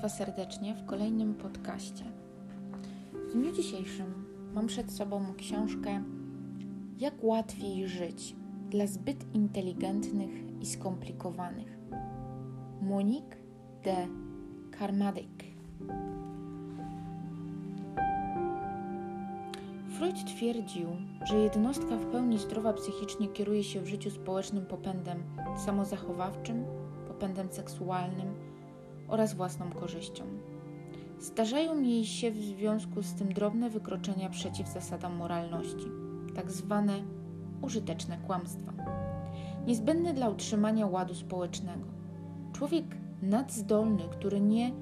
Państwa serdecznie w kolejnym podcaście. W dniu dzisiejszym mam przed sobą książkę Jak łatwiej żyć dla zbyt inteligentnych i skomplikowanych. Monique de Carmadec. Freud twierdził, że jednostka w pełni zdrowa psychicznie kieruje się w życiu społecznym popędem samozachowawczym, popędem seksualnym oraz własną korzyścią. Zdarzają jej się w związku z tym drobne wykroczenia przeciw zasadom moralności, tak zwane użyteczne kłamstwa, niezbędne dla utrzymania ładu społecznego. Człowiek nadzdolny, który nie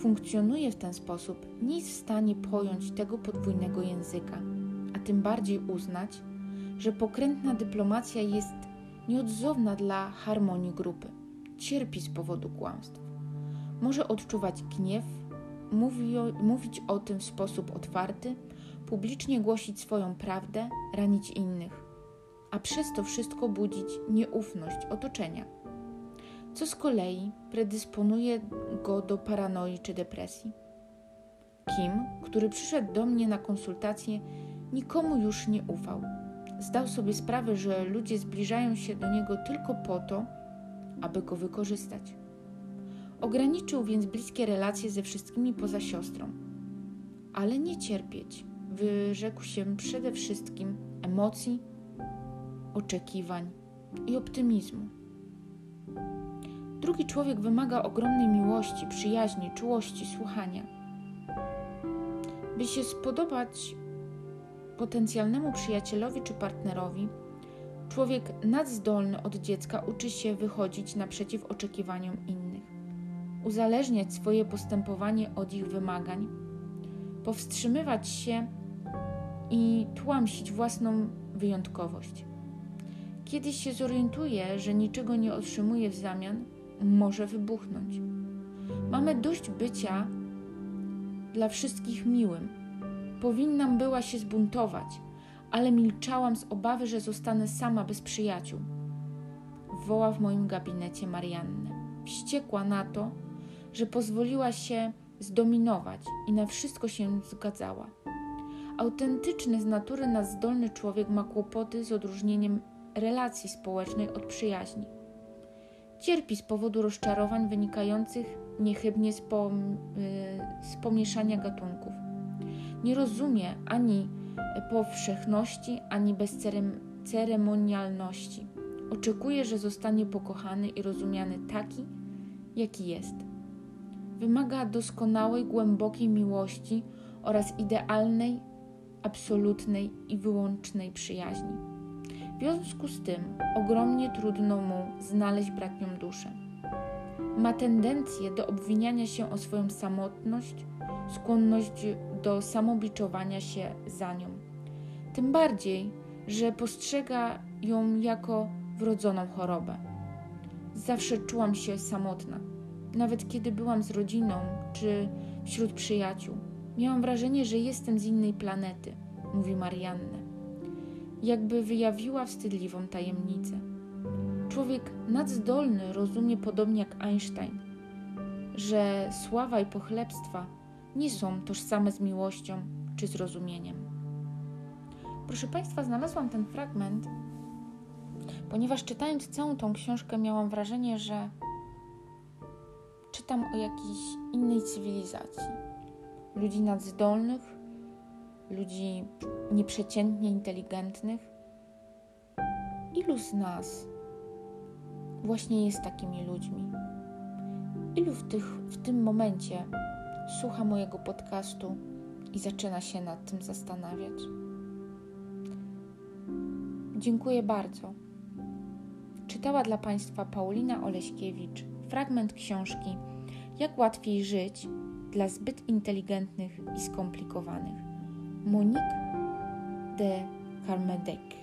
funkcjonuje w ten sposób, nie jest w stanie pojąć tego podwójnego języka, a tym bardziej uznać, że pokrętna dyplomacja jest nieodzowna dla harmonii grupy. Cierpi z powodu kłamstw. Może odczuwać gniew, mówi mówić o tym w sposób otwarty, publicznie głosić swoją prawdę, ranić innych, a przez to wszystko budzić nieufność otoczenia, co z kolei predysponuje go do paranoi czy depresji. Kim, który przyszedł do mnie na konsultację, nikomu już nie ufał. Zdał sobie sprawę, że ludzie zbliżają się do niego tylko po to, aby go wykorzystać. Ograniczył więc bliskie relacje ze wszystkimi poza siostrą. Ale nie cierpieć, wyrzekł się przede wszystkim emocji, oczekiwań i optymizmu. Drugi człowiek wymaga ogromnej miłości, przyjaźni, czułości, słuchania. By się spodobać potencjalnemu przyjacielowi czy partnerowi, człowiek nadzdolny od dziecka uczy się wychodzić naprzeciw oczekiwaniom innych, uzależniać swoje postępowanie od ich wymagań, powstrzymywać się i tłamsić własną wyjątkowość. Kiedy się zorientuje, że niczego nie otrzymuje w zamian, może wybuchnąć. Mamy dość bycia dla wszystkich miłym. Powinnam była się zbuntować, ale milczałam z obawy, że zostanę sama bez przyjaciół. Woła w moim gabinecie Mariannę. Wściekła na to, że pozwoliła się zdominować i na wszystko się zgadzała. Autentyczny z natury nas zdolny człowiek ma kłopoty z odróżnieniem relacji społecznej od przyjaźni. Cierpi z powodu rozczarowań wynikających niechybnie z, pom- z pomieszania gatunków. Nie rozumie ani powszechności, ani bezceremonialności. Oczekuje, że zostanie pokochany i rozumiany taki, jaki jest. Wymaga doskonałej, głębokiej miłości oraz idealnej, absolutnej i wyłącznej przyjaźni. W związku z tym ogromnie trudno mu znaleźć bratnią duszę. Ma tendencję do obwiniania się o swoją samotność, skłonność do samobiczowania się za nią. Tym bardziej, że postrzega ją jako wrodzoną chorobę. Zawsze czułam się samotna, nawet kiedy byłam z rodziną czy wśród przyjaciół. Miałam wrażenie, że jestem z innej planety, mówi Marianne. Jakby wyjawiła wstydliwą tajemnicę. Człowiek nadzdolny rozumie podobnie jak Einstein, że sława i pochlebstwa nie są tożsame z miłością czy zrozumieniem. Proszę Państwa, znalazłam ten fragment, ponieważ czytając całą tą książkę miałam wrażenie, że czytam o jakiejś innej cywilizacji. Ludzi nadzdolnych, ludzi nieprzeciętnie inteligentnych. Ilu z nas właśnie jest takimi ludźmi? Ilu w, tych, w tym momencie słucha mojego podcastu i zaczyna się nad tym zastanawiać? Dziękuję bardzo. Czytała dla Państwa Paulina Oleśkiewicz fragment książki Jak łatwiej żyć dla zbyt inteligentnych i skomplikowanych. Monique de Carmedec.